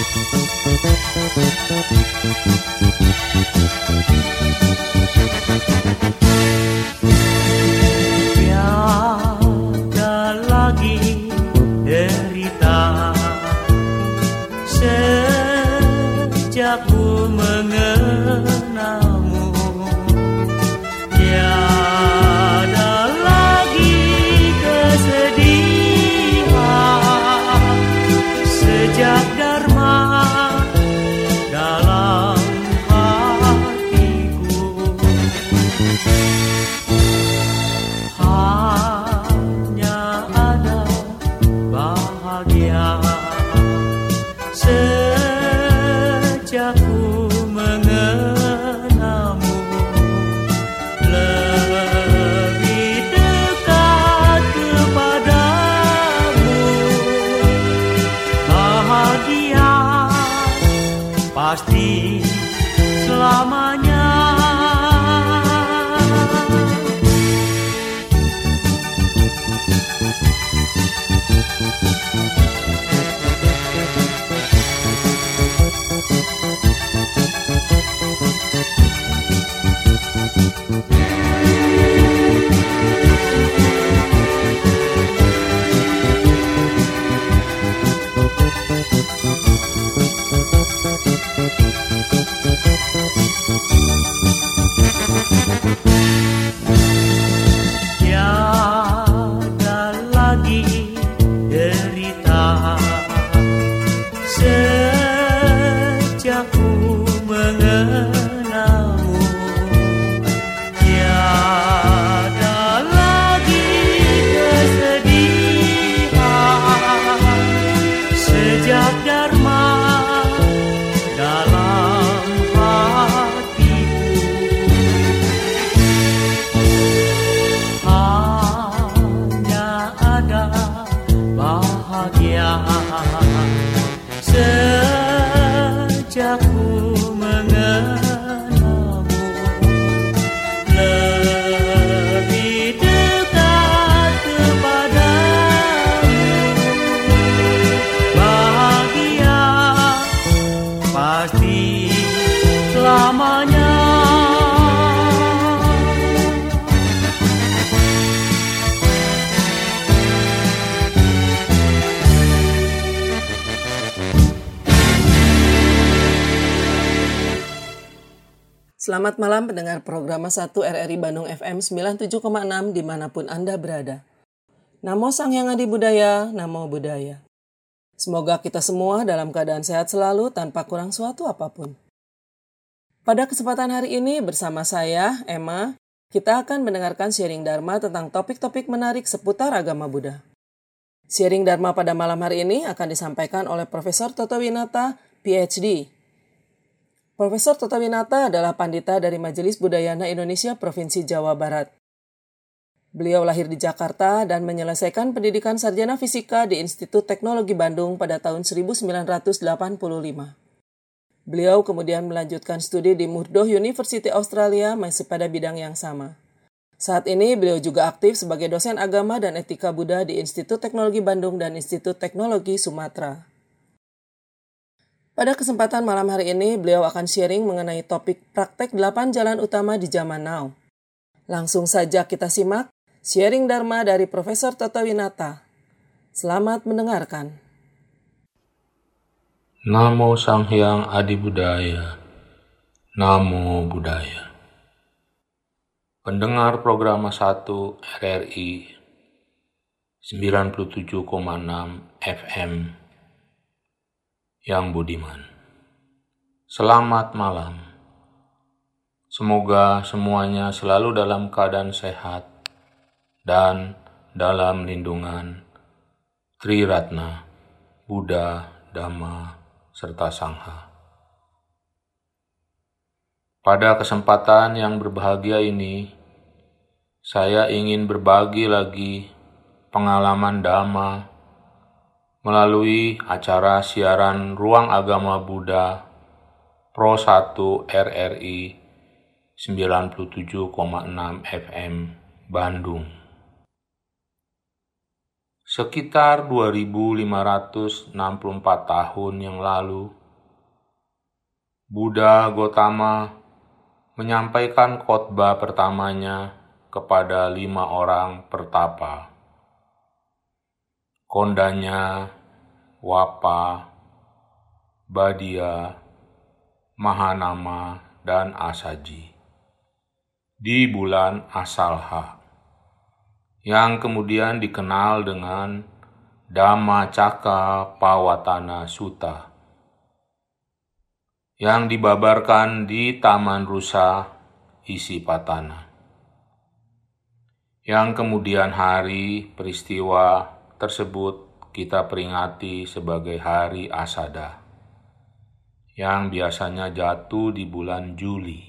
Thank you. Pendengar program 1 RRI Bandung FM 97,6 di mana pun Anda berada. Namo Sang Hyang Adi Budaya, Namo Budaya. Semoga kita semua dalam keadaan sehat selalu tanpa kurang suatu apa pun. Pada kesempatan hari ini bersama saya, Emma, kita akan mendengarkan sharing Dharma tentang topik-topik menarik seputar agama Buddha. Sharing Dharma pada malam hari ini akan disampaikan oleh Profesor Toto Winata, PhD, Profesor Toto Winata adalah pandita dari Majelis Budayana Indonesia Provinsi Jawa Barat. Beliau lahir di Jakarta dan menyelesaikan pendidikan sarjana fisika di Institut Teknologi Bandung pada tahun 1985. Beliau kemudian melanjutkan studi di Murdoch University Australia masih pada bidang yang sama. Saat ini beliau juga aktif sebagai dosen agama dan etika Buddha di Institut Teknologi Bandung dan Institut Teknologi Sumatera. Pada kesempatan malam hari ini, beliau akan sharing mengenai topik praktek 8 jalan utama di zaman now. Langsung saja kita simak sharing Dharma dari Profesor Toto Winata. Selamat mendengarkan. Namo Sang Hyang Adi Budaya. Namo Budaya. Pendengar program 1 RRI 97,6 FM yang budiman. Selamat malam. Semoga semuanya selalu dalam keadaan sehat dan dalam lindungan Tri Ratna, Buddha, Dhamma, serta Sangha. Pada kesempatan yang berbahagia ini, saya ingin berbagi lagi pengalaman Dhamma melalui acara siaran Ruang Agama Buddha Pro 1 RRI 97,6 FM Bandung. sekitar 2564 tahun yang lalu, Buddha Gotama menyampaikan khotbah pertamanya kepada lima orang pertapa. Kondanya, Wapa, Badia, Mahanama, dan Asaji di bulan Asalha yang kemudian dikenal dengan Dhamma Caka Pawatana Sutta yang dibabarkan di Taman Rusa Isi Patana. Yang kemudian hari peristiwa tersebut kita peringati sebagai Hari Asada yang biasanya jatuh di bulan Juli.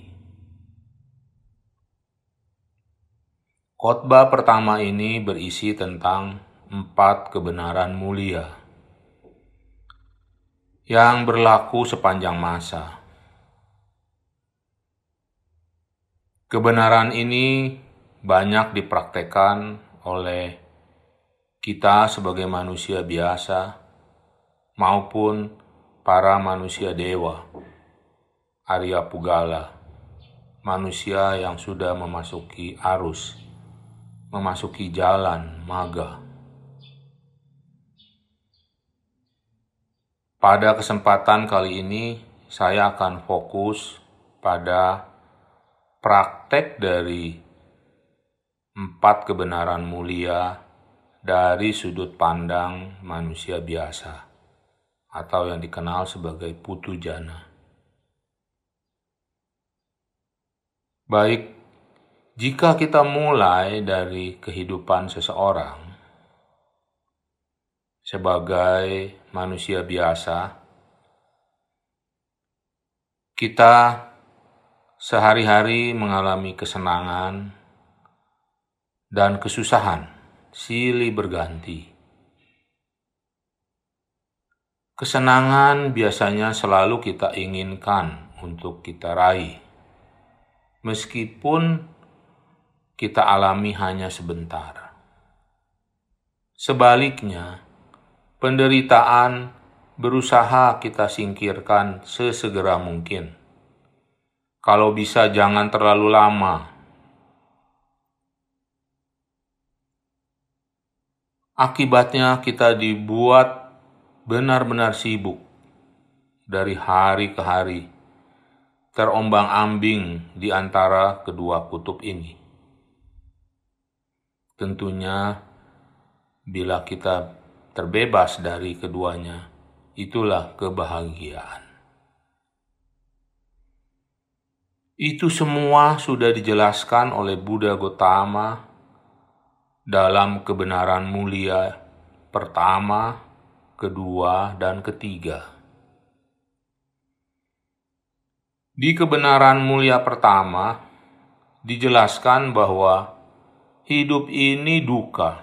Khotbah pertama ini berisi tentang empat kebenaran mulia yang berlaku sepanjang masa. Kebenaran ini banyak dipraktekkan oleh kita sebagai manusia biasa maupun para manusia dewa, Arya Pugala, manusia yang sudah memasuki arus memasuki jalan maga. Pada kesempatan kali ini, saya akan fokus pada praktek dari empat kebenaran mulia dari sudut pandang manusia biasa atau yang dikenal sebagai putu jana. Baik jika kita mulai dari kehidupan seseorang sebagai manusia biasa, kita sehari-hari mengalami kesenangan dan kesusahan silih berganti. Kesenangan biasanya selalu kita inginkan untuk kita raih, meskipun kita alami hanya sebentar. Sebaliknya, penderitaan berusaha kita singkirkan sesegera mungkin. Kalau bisa, jangan terlalu lama. Akibatnya, kita dibuat benar-benar sibuk dari hari ke hari, terombang-ambing di antara kedua kutub ini. Tentunya, bila kita terbebas dari keduanya, itulah kebahagiaan. Itu semua sudah dijelaskan oleh Buddha Gotama dalam kebenaran mulia pertama, kedua, dan ketiga. Di kebenaran mulia pertama dijelaskan bahwa hidup ini duka.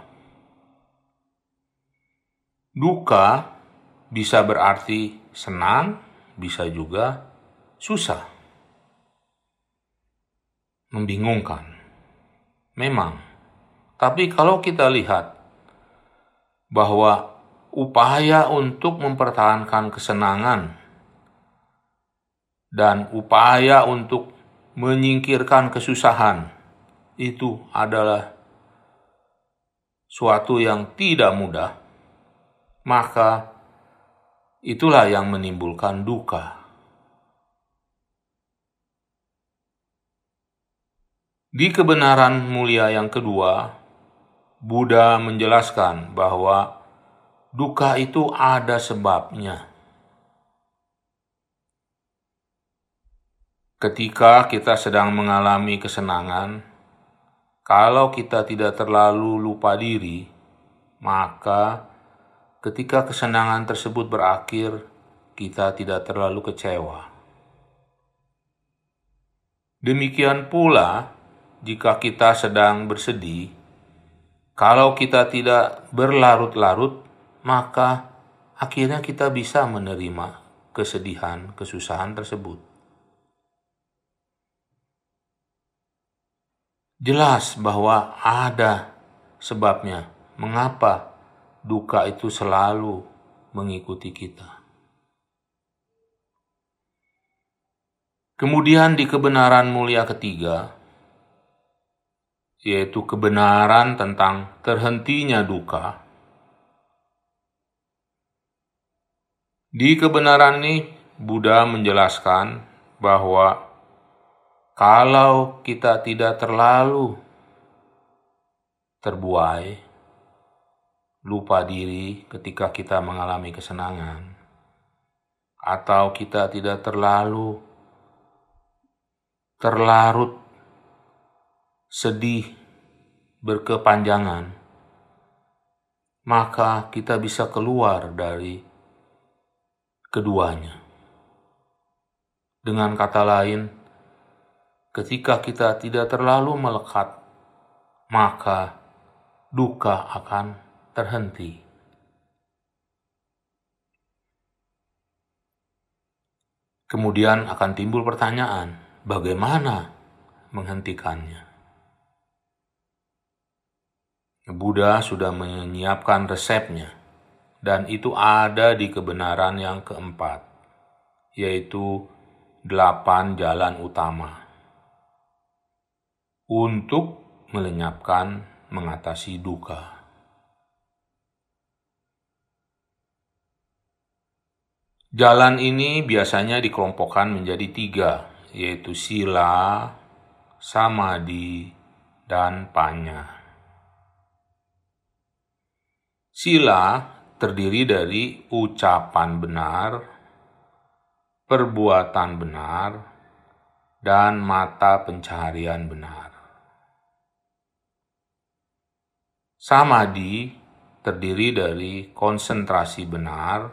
Duka bisa berarti senang, bisa juga susah. Membingungkan. Memang. Tapi kalau kita lihat bahwa upaya untuk mempertahankan kesenangan dan upaya untuk menyingkirkan kesusahan itu adalah suatu yang tidak mudah, maka itulah yang menimbulkan duka. Di kebenaran mulia yang kedua, Buddha menjelaskan bahwa duka itu ada sebabnya. Ketika kita sedang mengalami kesenangan, kalau kita tidak terlalu lupa diri, maka ketika kesenangan tersebut berakhir, kita tidak terlalu kecewa. Demikian pula, jika kita sedang bersedih, kalau kita tidak berlarut-larut, maka akhirnya kita bisa menerima kesedihan, kesusahan tersebut. jelas bahwa ada sebabnya mengapa duka itu selalu mengikuti kita. Kemudian di kebenaran mulia ketiga, yaitu kebenaran tentang terhentinya duka. Di kebenaran ini, Buddha menjelaskan bahwa kalau kita tidak terlalu terbuai, lupa diri ketika kita mengalami kesenangan, atau kita tidak terlalu terlarut sedih berkepanjangan, maka kita bisa keluar dari keduanya. Dengan kata lain, ketika kita tidak terlalu melekat, maka duka akan terhenti. Kemudian akan timbul pertanyaan, bagaimana menghentikannya? Buddha sudah menyiapkan resepnya, dan itu ada di kebenaran yang keempat, yaitu delapan jalan utama untuk melenyapkan mengatasi duka. Jalan ini biasanya dikelompokkan menjadi tiga, yaitu sila, samadhi, dan panya. Sila terdiri dari ucapan benar, perbuatan benar, dan mata pencaharian benar. Samadhi terdiri dari konsentrasi benar,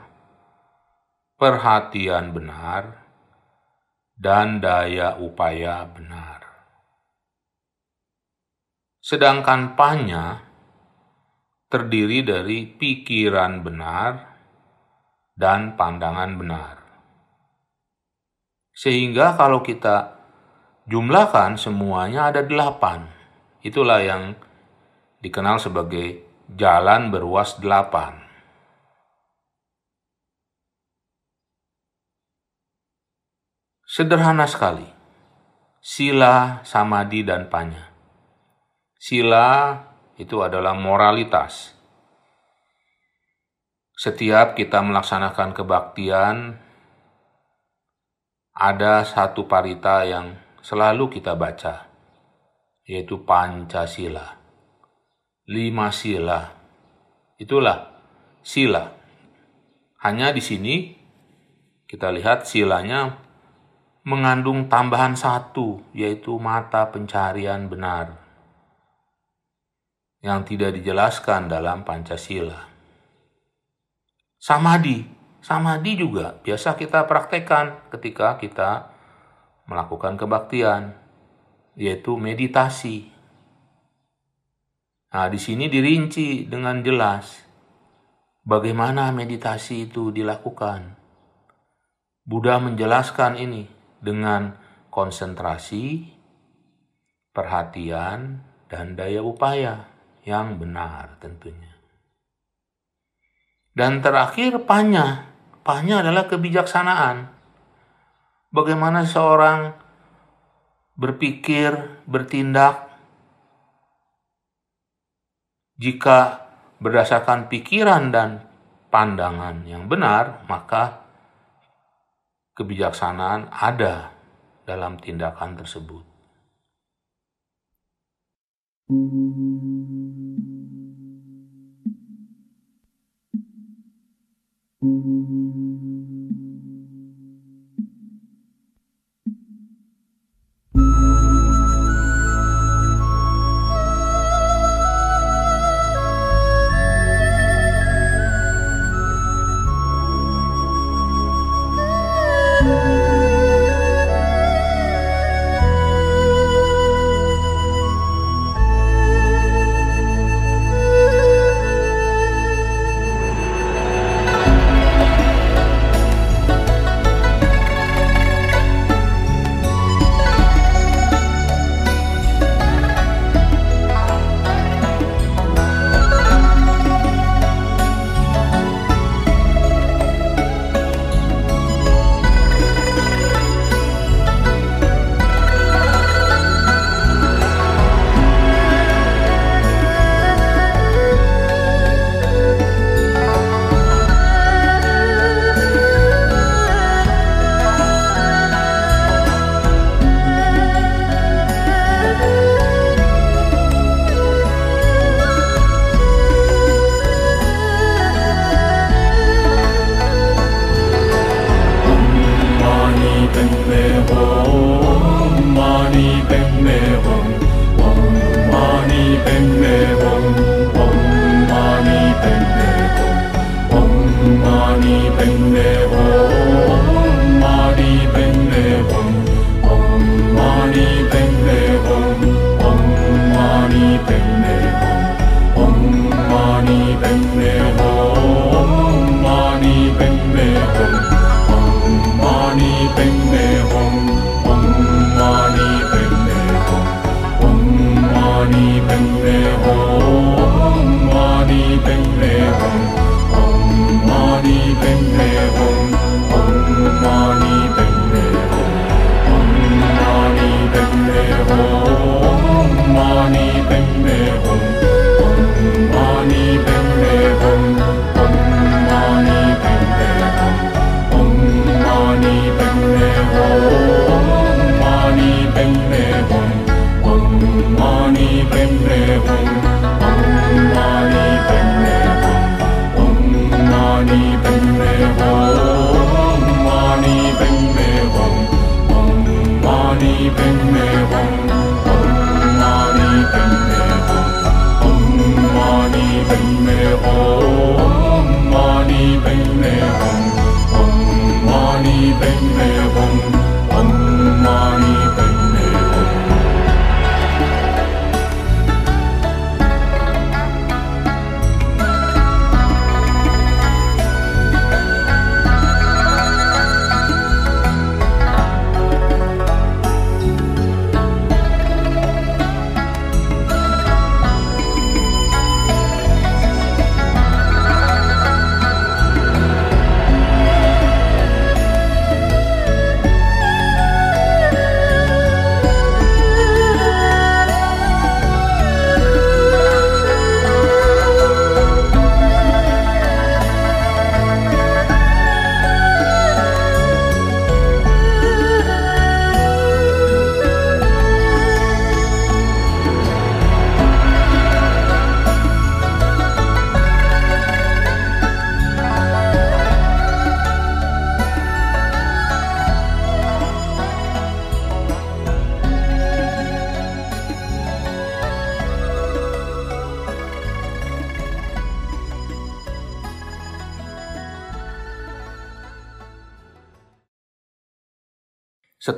perhatian benar, dan daya upaya benar. Sedangkan panya terdiri dari pikiran benar dan pandangan benar. Sehingga kalau kita jumlahkan semuanya ada delapan. Itulah yang dikenal sebagai jalan beruas delapan. Sederhana sekali. Sila, samadhi, dan panya. Sila itu adalah moralitas. Setiap kita melaksanakan kebaktian, ada satu parita yang selalu kita baca, yaitu Pancasila. Lima sila. Itulah sila. Hanya di sini kita lihat silanya mengandung tambahan satu, yaitu mata pencarian benar yang tidak dijelaskan dalam Pancasila. Samadhi, samadhi juga biasa kita praktekkan ketika kita melakukan kebaktian, yaitu meditasi. Nah, di sini dirinci dengan jelas bagaimana meditasi itu dilakukan. Buddha menjelaskan ini dengan konsentrasi, perhatian, dan daya upaya yang benar tentunya. Dan terakhir panya. Panya adalah kebijaksanaan. Bagaimana seorang berpikir, bertindak jika berdasarkan pikiran dan pandangan yang benar, maka kebijaksanaan ada dalam tindakan tersebut. Om.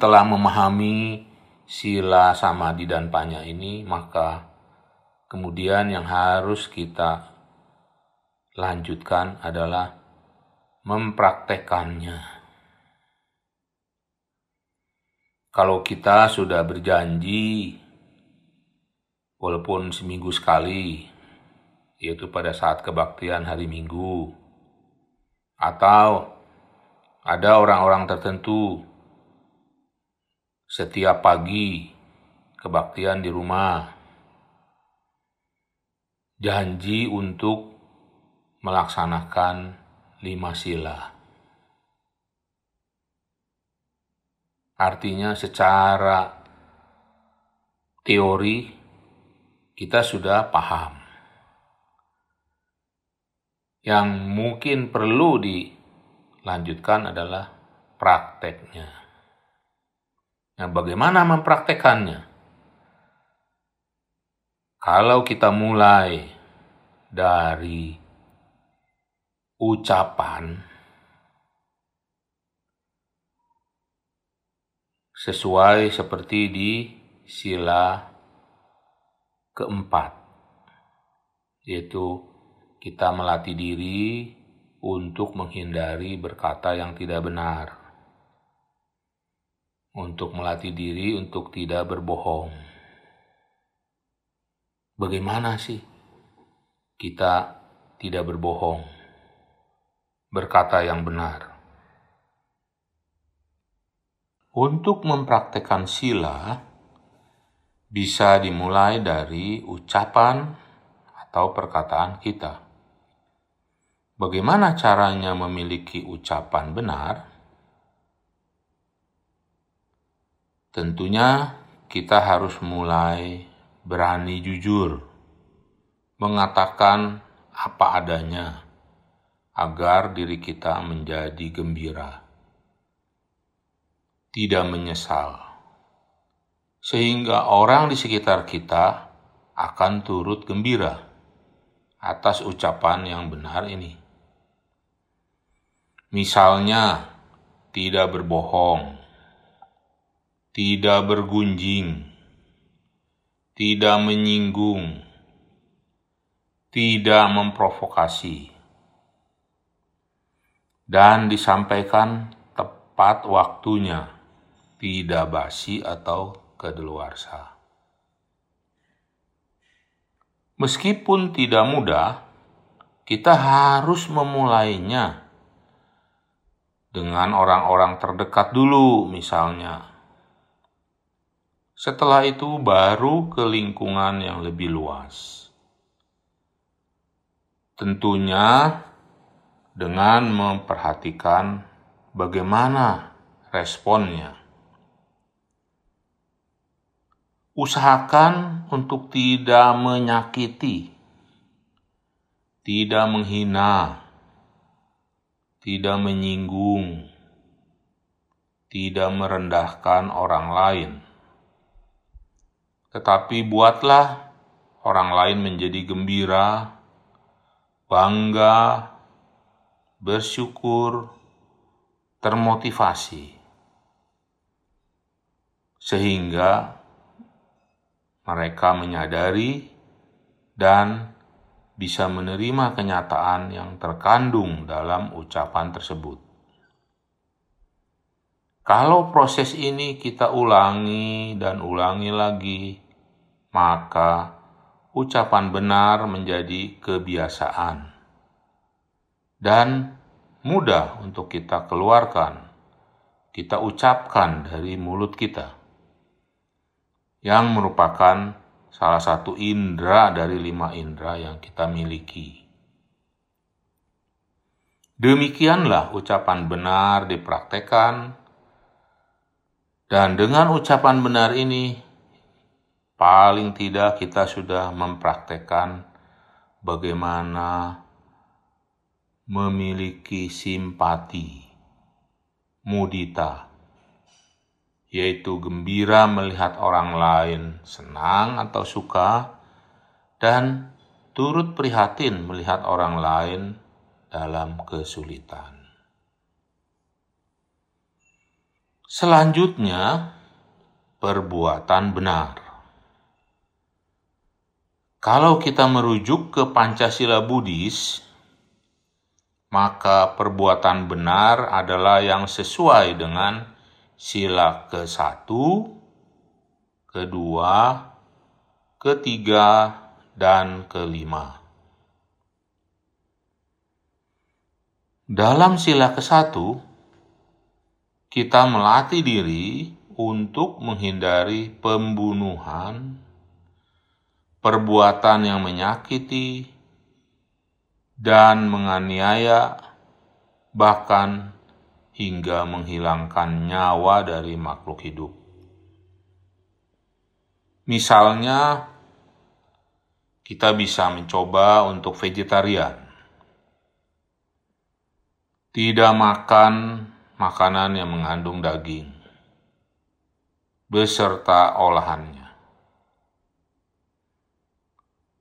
Setelah memahami sila samadhi dan panya ini, maka kemudian yang harus kita lanjutkan adalah mempraktekannya. Kalau kita sudah berjanji, walaupun seminggu sekali, yaitu pada saat kebaktian hari Minggu, atau ada orang-orang tertentu setiap pagi kebaktian di rumah, janji untuk melaksanakan lima sila. Artinya secara teori kita sudah paham. Yang mungkin perlu dilanjutkan adalah prakteknya. Nah, bagaimana mempraktekannya? Kalau kita mulai dari ucapan sesuai seperti di sila keempat, yaitu kita melatih diri untuk menghindari berkata yang tidak benar untuk melatih diri untuk tidak berbohong. Bagaimana sih kita tidak berbohong, berkata yang benar? Untuk mempraktekkan sila, bisa dimulai dari ucapan atau perkataan kita. Bagaimana caranya memiliki ucapan benar? Tentunya kita harus mulai berani jujur, mengatakan apa adanya, agar diri kita menjadi gembira, tidak menyesal, sehingga orang di sekitar kita akan turut gembira atas ucapan yang benar ini. Misalnya, tidak berbohong tidak bergunjing, tidak menyinggung, tidak memprovokasi, dan disampaikan tepat waktunya, tidak basi atau kedeluarsa. Meskipun tidak mudah, kita harus memulainya dengan orang-orang terdekat dulu, misalnya setelah itu baru ke lingkungan yang lebih luas. Tentunya dengan memperhatikan bagaimana responnya. Usahakan untuk tidak menyakiti, tidak menghina, tidak menyinggung, tidak merendahkan orang lain tetapi buatlah orang lain menjadi gembira, bangga, bersyukur, termotivasi, sehingga mereka menyadari dan bisa menerima kenyataan yang terkandung dalam ucapan tersebut. Kalau proses ini kita ulangi dan ulangi lagi, maka ucapan benar menjadi kebiasaan dan mudah untuk kita keluarkan, kita ucapkan dari mulut kita, yang merupakan salah satu indera dari lima indera yang kita miliki. Demikianlah ucapan benar dipraktekkan, dan dengan ucapan benar ini paling tidak kita sudah mempraktekkan bagaimana memiliki simpati, mudita, yaitu gembira melihat orang lain senang atau suka, dan turut prihatin melihat orang lain dalam kesulitan. Selanjutnya, perbuatan benar. Kalau kita merujuk ke Pancasila Buddhis, maka perbuatan benar adalah yang sesuai dengan sila ke-1, kedua, ketiga, dan kelima. Dalam sila ke-1, kita melatih diri untuk menghindari pembunuhan, perbuatan yang menyakiti, dan menganiaya, bahkan hingga menghilangkan nyawa dari makhluk hidup. Misalnya, kita bisa mencoba untuk vegetarian, tidak makan makanan yang mengandung daging, beserta olahannya.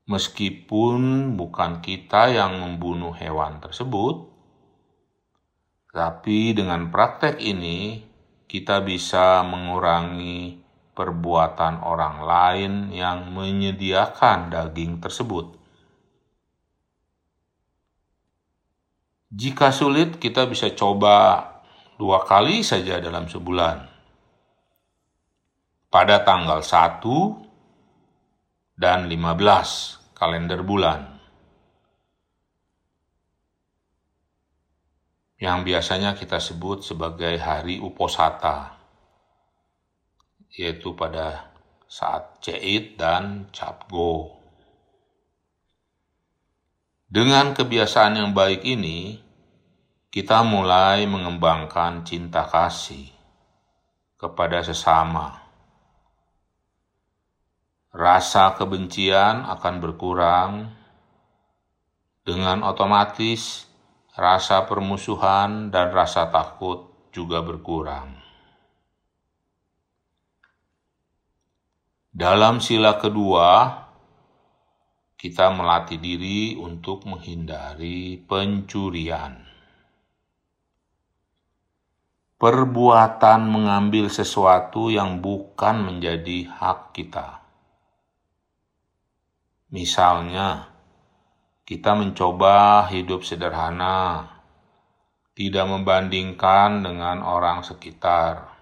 Meskipun bukan kita yang membunuh hewan tersebut, tapi dengan praktek ini kita bisa mengurangi perbuatan orang lain yang menyediakan daging tersebut. Jika sulit, kita bisa coba dua kali saja dalam sebulan. Pada tanggal 1 dan 15 kalender bulan. Yang biasanya kita sebut sebagai hari Uposata, yaitu pada saat Ceit dan Capgo. Dengan kebiasaan yang baik ini, kita mulai mengembangkan cinta kasih kepada sesama rasa kebencian akan berkurang, dengan otomatis rasa permusuhan dan rasa takut juga berkurang. Dalam sila kedua, kita melatih diri untuk menghindari pencurian. Perbuatan mengambil sesuatu yang bukan menjadi hak kita Misalnya, kita mencoba hidup sederhana, tidak membandingkan dengan orang sekitar,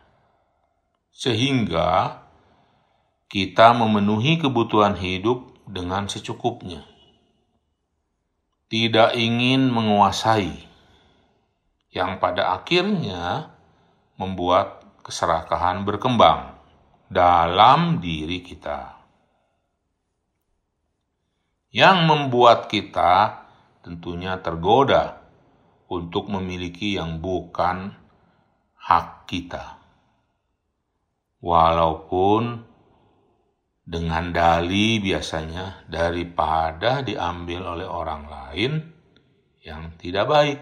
sehingga kita memenuhi kebutuhan hidup dengan secukupnya. Tidak ingin menguasai, yang pada akhirnya membuat keserakahan berkembang dalam diri kita yang membuat kita tentunya tergoda untuk memiliki yang bukan hak kita. Walaupun dengan dali biasanya daripada diambil oleh orang lain yang tidak baik.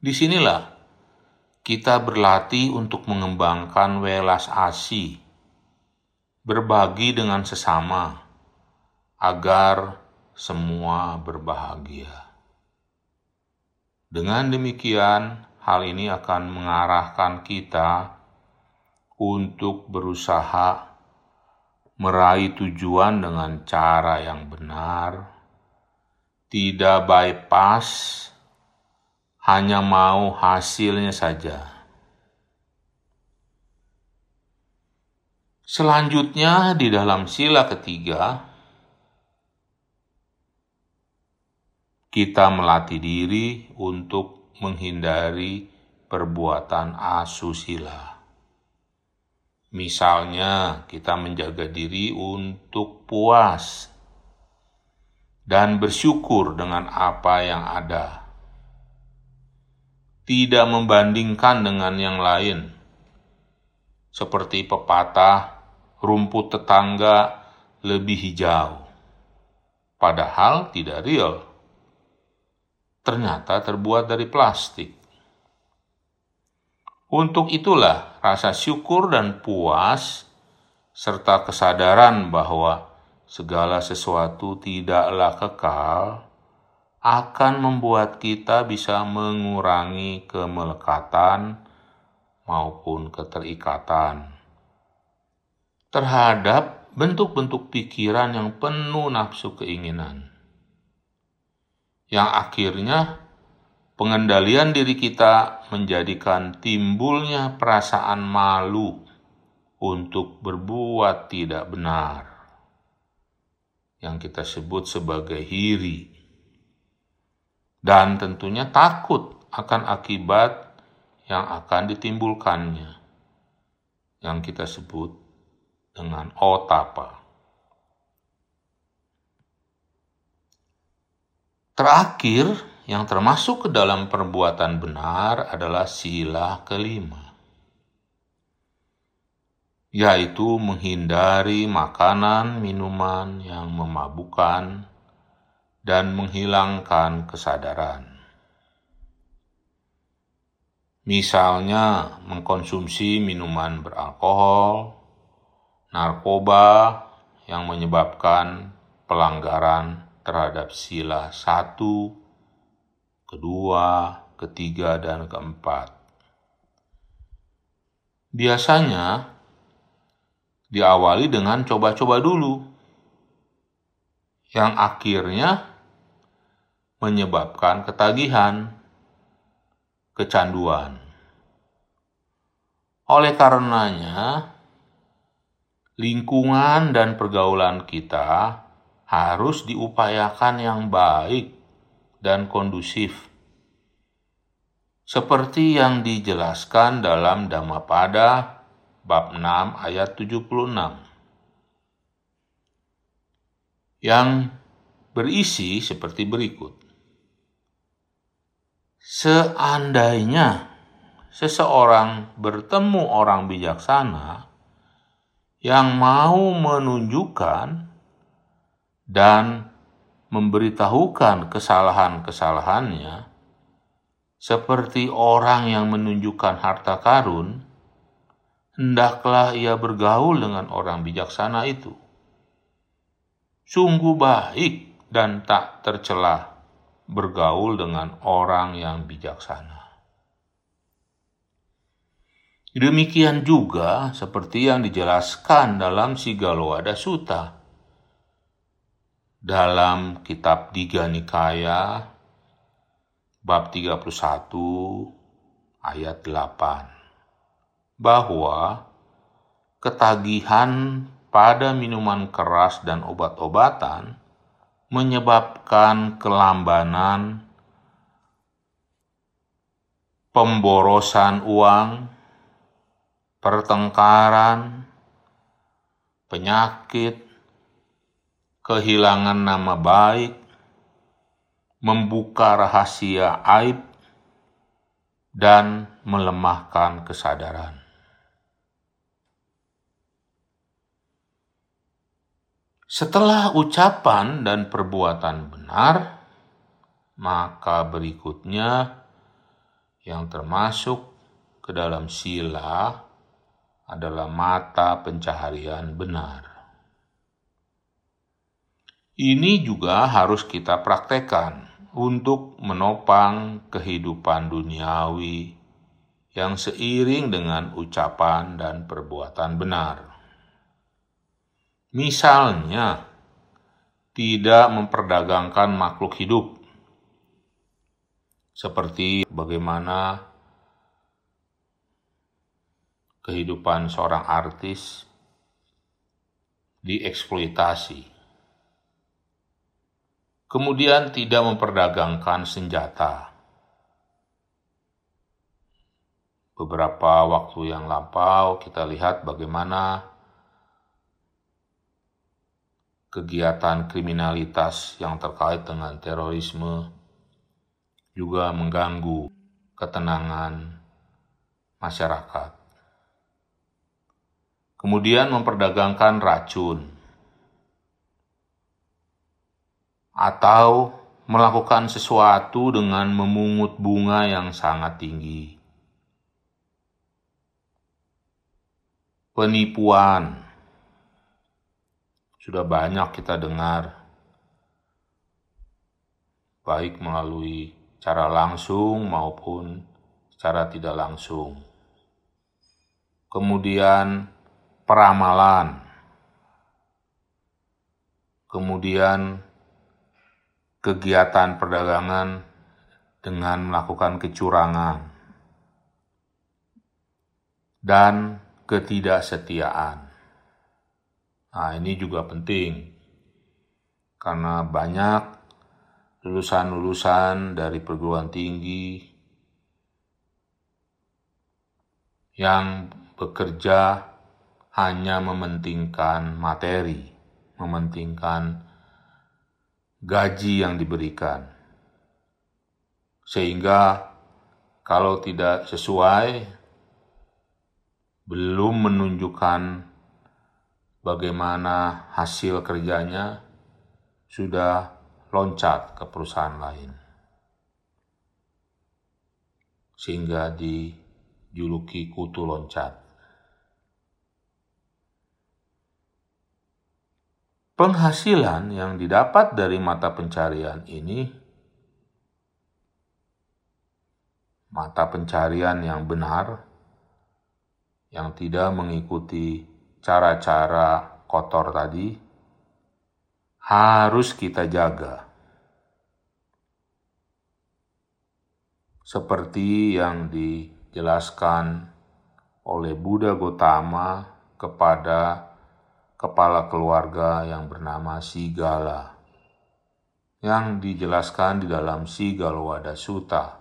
Di sinilah kita berlatih untuk mengembangkan welas asih, berbagi dengan sesama, agar semua berbahagia. Dengan demikian, hal ini akan mengarahkan kita untuk berusaha meraih tujuan dengan cara yang benar, tidak bypass, hanya mau hasilnya saja. Selanjutnya, di dalam sila ketiga, kita melatih diri untuk menghindari perbuatan asusila. Misalnya, kita menjaga diri untuk puas dan bersyukur dengan apa yang ada, tidak membandingkan dengan yang lain, seperti pepatah rumput tetangga lebih hijau, padahal tidak real ternyata terbuat dari plastik. Untuk itulah rasa syukur dan puas serta kesadaran bahwa segala sesuatu tidaklah kekal akan membuat kita bisa mengurangi kemelekatan maupun keterikatan terhadap bentuk-bentuk pikiran yang penuh nafsu keinginan. Yang akhirnya pengendalian diri kita menjadikan timbulnya perasaan malu untuk berbuat tidak benar. Yang kita sebut sebagai hiri. Dan tentunya takut akan akibat yang akan ditimbulkannya. Yang kita sebut dengan otapa. Terakhir, yang termasuk ke dalam perbuatan benar adalah sila kelima, yaitu menghindari makanan, minuman yang memabukkan, dan menghilangkan kesadaran. Misalnya, mengkonsumsi minuman beralkohol, narkoba yang menyebabkan pelanggaran terhadap sila satu, kedua, ketiga, dan keempat. Biasanya diawali dengan coba-coba dulu, yang akhirnya menyebabkan ketagihan, kecanduan. Oleh karenanya, lingkungan dan pergaulan kita harus diupayakan yang baik dan kondusif. Seperti yang dijelaskan dalam Dhammapada bab 6 ayat 76. Yang berisi seperti berikut. Seandainya seseorang bertemu orang bijaksana, yang mau menunjukkan dan memberitahukan kesalahan-kesalahannya, seperti orang yang menunjukkan harta karun, hendaklah ia bergaul dengan orang bijaksana itu. Sungguh baik dan tak tercelah bergaul dengan orang yang bijaksana. Demikian juga seperti yang dijelaskan dalam Sigalowada Sutta. Dalam kitab Diga Nikaya bab 31 ayat 8 bahwa ketagihan pada minuman keras dan obat-obatan menyebabkan kelambanan, pemborosan uang, pertengkaran, penyakit, kehilangan nama baik, membuka rahasia aib, dan melemahkan kesadaran. Setelah ucapan dan perbuatan benar, maka berikutnya yang termasuk ke dalam sila adalah mata pencaharian benar. Ini juga harus kita praktekkan untuk menopang kehidupan duniawi yang seiring dengan ucapan dan perbuatan benar. Misalnya, tidak memperdagangkan makhluk hidup, seperti bagaimana kehidupan seorang artis dieksploitasi. Kemudian tidak memperdagangkan senjata. Beberapa waktu yang lampau kita lihat bagaimana kegiatan kriminalitas yang terkait dengan terorisme juga mengganggu ketenangan masyarakat kemudian memperdagangkan racun, atau melakukan sesuatu dengan memungut bunga yang sangat tinggi. Penipuan. Sudah banyak kita dengar, baik melalui cara langsung maupun secara tidak langsung. Kemudian peramalan, kemudian kegiatan perdagangan dengan melakukan kecurangan, dan ketidaksetiaan. Nah, ini juga penting karena banyak lulusan-lulusan dari perguruan tinggi yang bekerja hanya mementingkan materi, mementingkan gaji yang diberikan. Sehingga kalau tidak sesuai, belum menunjukkan bagaimana hasil kerjanya, sudah loncat ke perusahaan lain. Sehingga dijuluki kutu loncat. Penghasilan yang didapat dari mata pencarian ini mata pencarian yang benar yang tidak mengikuti cara-cara kotor tadi harus kita jaga. Seperti yang dijelaskan oleh Buddha Gotama kepada kepala keluarga yang bernama Sigala yang dijelaskan di dalam Sigalwada Sutta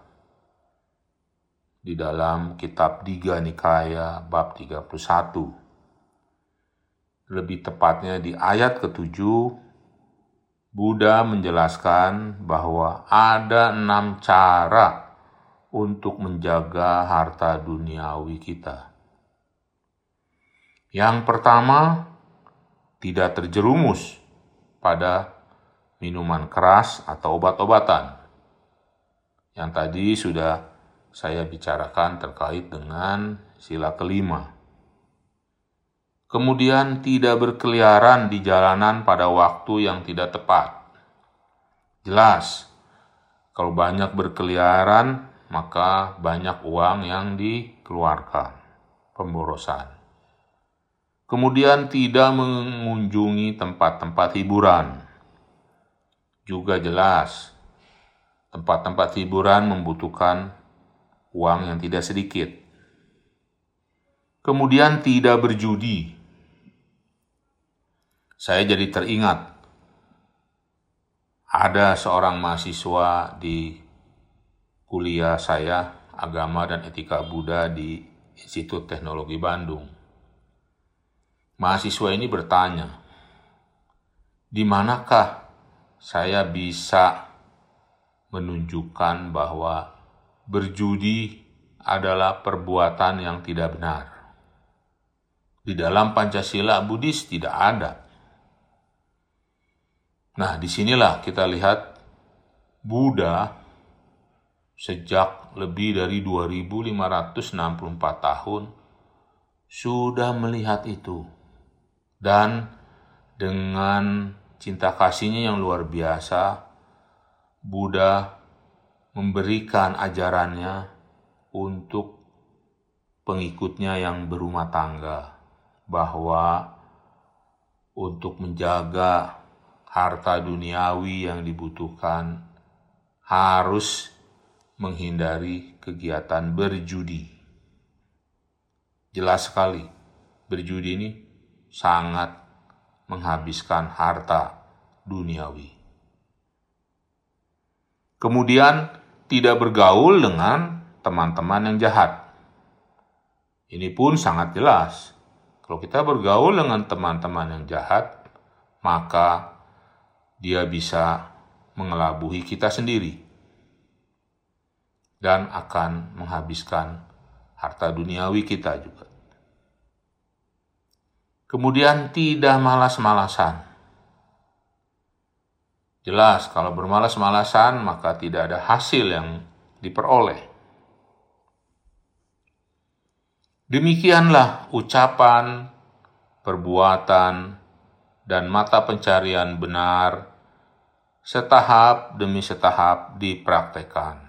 di dalam kitab Diga Nikaya bab 31. Lebih tepatnya di ayat ketujuh, Buddha menjelaskan bahwa ada enam cara untuk menjaga harta duniawi kita. Yang pertama, tidak terjerumus pada minuman keras atau obat-obatan. Yang tadi sudah saya bicarakan terkait dengan sila kelima. Kemudian tidak berkeliaran di jalanan pada waktu yang tidak tepat. Jelas, kalau banyak berkeliaran, maka banyak uang yang dikeluarkan, pemborosan kemudian tidak mengunjungi tempat-tempat hiburan. Juga jelas, tempat-tempat hiburan membutuhkan uang yang tidak sedikit. Kemudian tidak berjudi. Saya jadi teringat ada seorang mahasiswa di kuliah saya agama dan etika Buddha di Institut Teknologi Bandung mahasiswa ini bertanya, di manakah saya bisa menunjukkan bahwa berjudi adalah perbuatan yang tidak benar. Di dalam Pancasila Buddhis tidak ada. Nah, di sinilah kita lihat Buddha sejak lebih dari 2564 tahun sudah melihat itu dan dengan cinta kasihnya yang luar biasa, Buddha memberikan ajarannya untuk pengikutnya yang berumah tangga bahwa untuk menjaga harta duniawi yang dibutuhkan harus menghindari kegiatan berjudi. Jelas sekali, berjudi ini sangat menghabiskan harta duniawi. Kemudian tidak bergaul dengan teman-teman yang jahat. Ini pun sangat jelas. Kalau kita bergaul dengan teman-teman yang jahat, maka dia bisa mengelabuhi kita sendiri dan akan menghabiskan harta duniawi kita juga. Kemudian tidak malas-malasan. Jelas, kalau bermalas-malasan maka tidak ada hasil yang diperoleh. Demikianlah ucapan, perbuatan, dan mata pencarian benar setahap demi setahap dipraktekkan.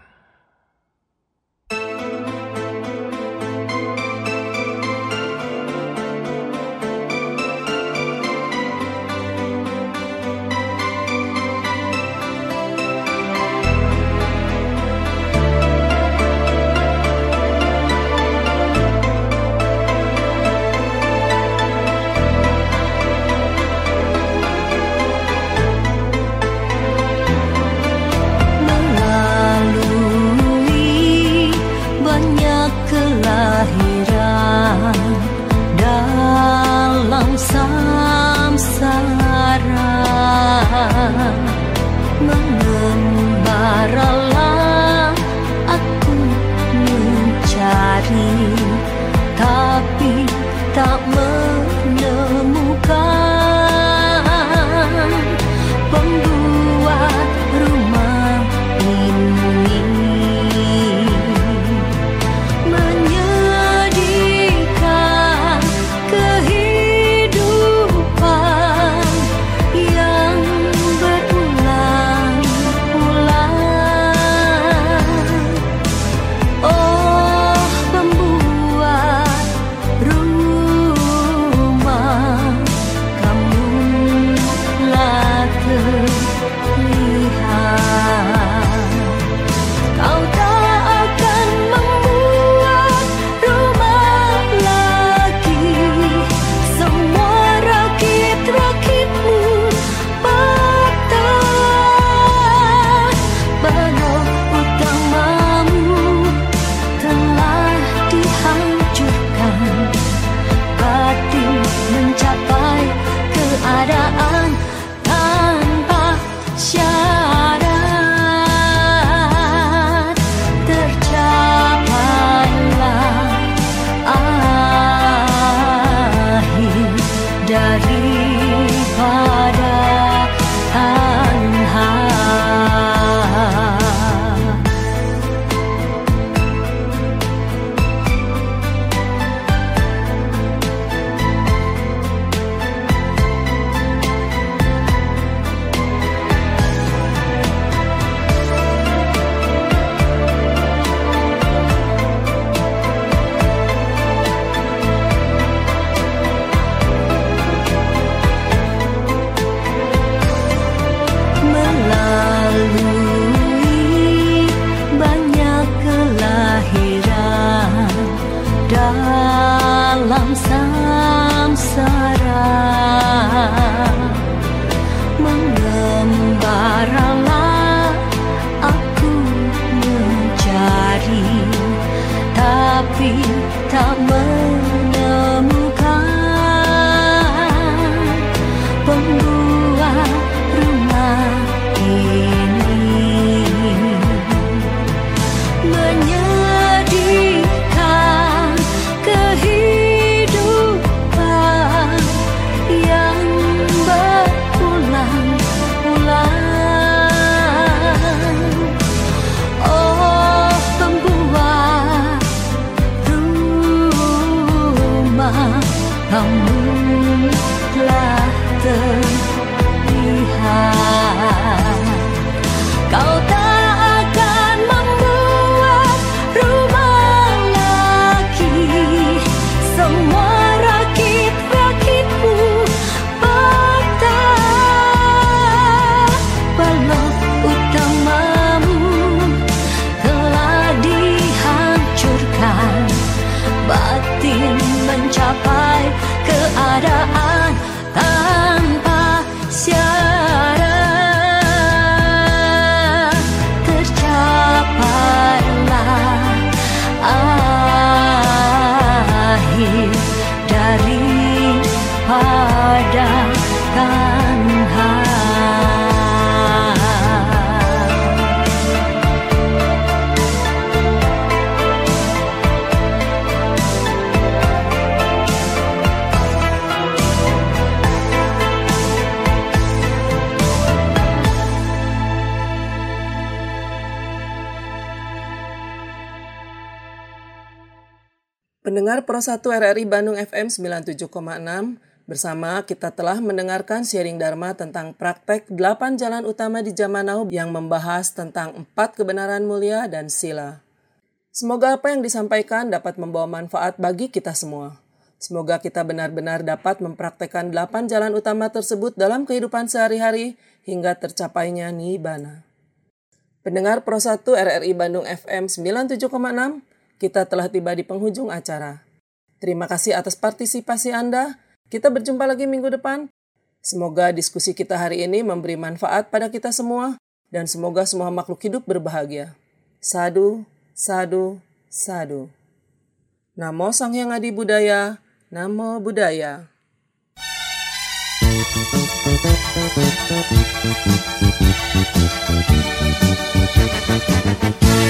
Pendengar Pro 1 RRI Bandung FM 97,6 bersama kita telah mendengarkan sharing Dharma tentang praktek 8 jalan utama di zaman now yang membahas tentang empat kebenaran mulia dan sila. Semoga apa yang disampaikan dapat membawa manfaat bagi kita semua. Semoga kita benar-benar dapat mempraktekkan 8 jalan utama tersebut dalam kehidupan sehari-hari hingga tercapainya Nibbana. Pendengar Pro 1 RRI Bandung FM 97,6 kita telah tiba di penghujung acara. Terima kasih atas partisipasi Anda. Kita berjumpa lagi minggu depan. Semoga diskusi kita hari ini memberi manfaat pada kita semua dan semoga semua makhluk hidup berbahagia. Sadu, sadu, sadu. Namo Sang Hyang Adi Budaya, Namo. Thank